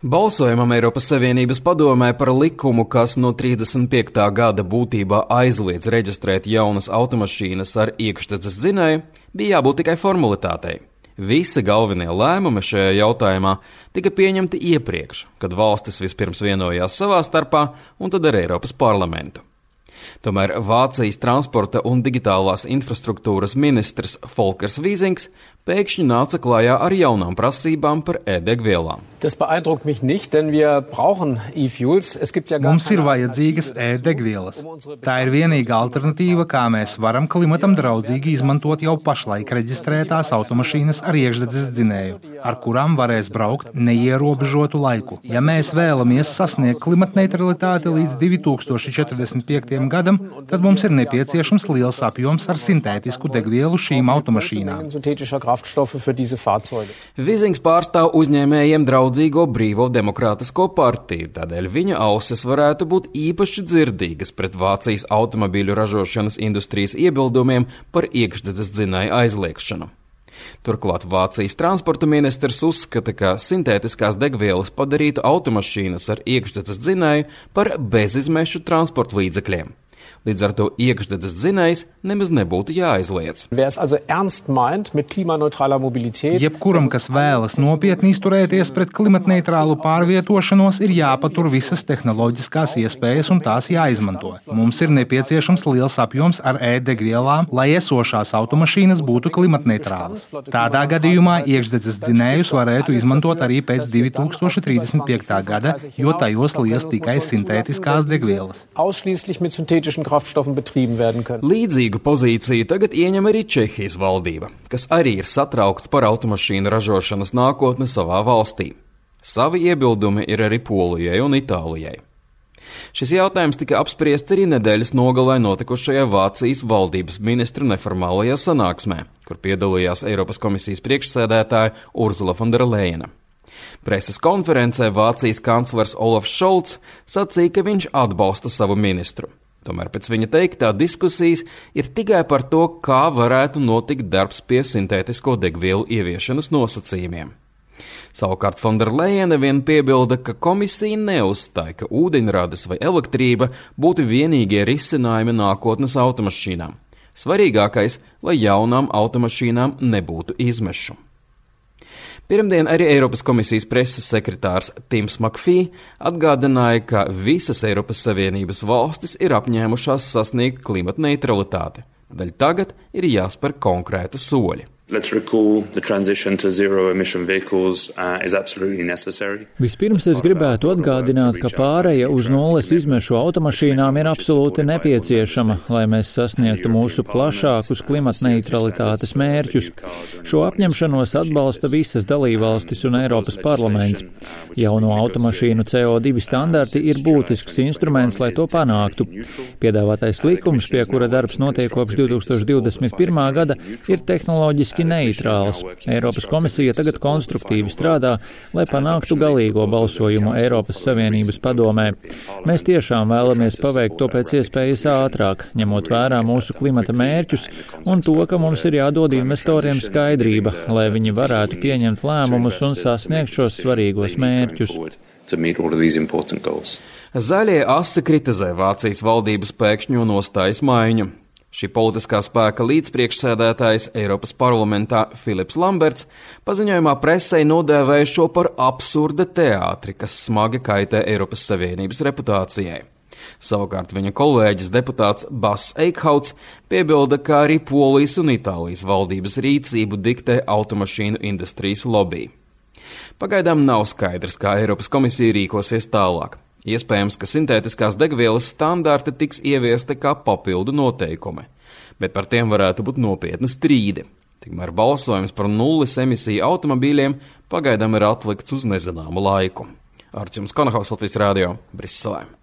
Balsojumam Eiropas Savienības padomē par likumu, kas no 35. gada būtībā aizliedz reģistrēt jaunas automašīnas ar iekšdedzes dzinēju, bija jābūt tikai formalitātei. Visi galvenie lēmumi šajā jautājumā tika pieņemti iepriekš, kad valstis vispirms vienojās savā starpā un tad ar Eiropas parlamentu. Tomēr Vācijas transporta un digitālās infrastruktūras ministrs Folkers Vīzings pēkšņi nāca klajā ar jaunām prasībām par e-degvielām. Mums ir vajadzīgas e-degvielas. Tā ir vienīgā alternatīva, kā mēs varam klimatam draudzīgi izmantot jau pašlaik reģistrētās automašīnas ar iekšdedzes dzinēju, ar kurām varēs braukt neierobežotu laiku. Ja mēs vēlamies sasniegt klimatneutralitāti līdz 2045. gadam, tad mums ir nepieciešams liels apjoms ar sintētisku degvielu šīm automašīnām. Kraftstoffe für diese Fahrzeuge. Vizings pārstāv uzņēmējiem draudzīgo brīvo demokrātisko partiju, tādēļ viņa ausis varētu būt īpaši dzirdīgas pret Vācijas automobīļu ražošanas industrijas iebildumiem par iekšdedzes dzinēju aizliekšanu. Turklāt Vācijas transporta ministrs uzskata, ka sintētiskās degvielas padarītu automašīnas ar iekšdedzes dzinēju par bezizmešu transporta līdzekļiem. Līdz ar to iekšdedzes dzinējs nemaz nebūtu jāaizliedz. Jebkuram, kas vēlas nopietni izturēties pret klimatneitrālu pārvietošanos, ir jāpatur visas tehnoloģiskās iespējas un tās jāizmanto. Mums ir nepieciešams liels apjoms ar e-degvielām, lai esošās automašīnas būtu klimatneitrālas. Tādā gadījumā iekšdedzes dzinējus varētu izmantot arī pēc 2035. gada, jo tajos lies tikai sintētiskās degvielas kraftstoffen betrieben werden können. Līdzīgu pozīciju tagad ieņem arī Čehijas valdība, kas arī ir satraukta par automašīnu ražošanas nākotni savā valstī. Savi iebildumi ir arī Polijai un Itālijai. Šis jautājums tika apspriests arī nedēļas nogalē notikušajā Vācijas valdības ministru neformālajā sanāksmē, kur piedalījās Eiropas komisijas priekšsēdētāja Urzula von der Leyen. Preses konferencē Vācijas kanclers Olafs Šolts sacīja, ka viņš atbalsta savu ministru. Tomēr pēc viņa teiktā diskusijas ir tikai par to, kā varētu notikt darbs pie sintētisko degvielu ieviešanas nosacījumiem. Savukārt Fonderleina vien piebilda, ka komisija neuzstāja, ka ūdeņradas vai elektrība būtu vienīgie risinājumi nākotnes automašīnām. Svarīgākais, lai jaunām automašīnām nebūtu izmešu. Pirmdien arī Eiropas komisijas preses sekretārs Tims Makfī atgādināja, ka visas Eiropas Savienības valstis ir apņēmušās sasniegt klimata neutralitāti. Daļai tagad ir jāspēr konkrēti soļi. Let's recall the transition to zero emission vehicles uh, is absolutely necessary. Vispirms es gribētu atgādināt, ka pāreja uz nulles izmešu automašīnām ir absolūti nepieciešama, lai mēs sasniegtu mūsu plašākus klimatneutralitātes mērķus. Šo apņemšanos atbalsta visas dalībvalstis un Eiropas parlaments. Jauno automašīnu CO2 standarti ir būtisks instruments, lai to panāktu. Piedāvātais likums, pie kura darbs notiek kopš 2021. gada, ir tehnoloģiski politiski neitrāls. Eiropas komisija tagad konstruktīvi strādā, lai panāktu galīgo balsojumu Eiropas Savienības padomē. Mēs tiešām vēlamies paveikt to pēc iespējas ātrāk, ņemot vērā mūsu klimata mērķus un to, ka mums ir jādod investoriem skaidrība, lai viņi varētu pieņemt lēmumus un sasniegt šos svarīgos mērķus. Zaļie asi kritizē Vācijas valdības pēkšņo nostājas maiņu. Šī politiskā spēka līdzpriekšsēdētājs Eiropas parlamentā Filips Lamberts paziņojumā presē nodēvēja šo par absurda teātri, kas smagi kaitē Eiropas Savienības reputācijai. Savukārt viņa kolēģis deputāts Bass Eikhauts piebilda, ka arī Polijas un Itālijas valdības rīcību diktē automašīnu industrijas lobby. Pagaidām nav skaidrs, kā Eiropas komisija rīkosies tālāk. Iespējams, ka sintētiskās degvielas standarti tiks ieviesti kā papildu noteikumi, bet par tiem varētu būt nopietni strīdi. Tikmēr balsojums par nulles emisiju automobīļiem pagaidām ir atlikts uz nezināmu laiku. Ar jums Konahaus Latvijas Rādio Briselē.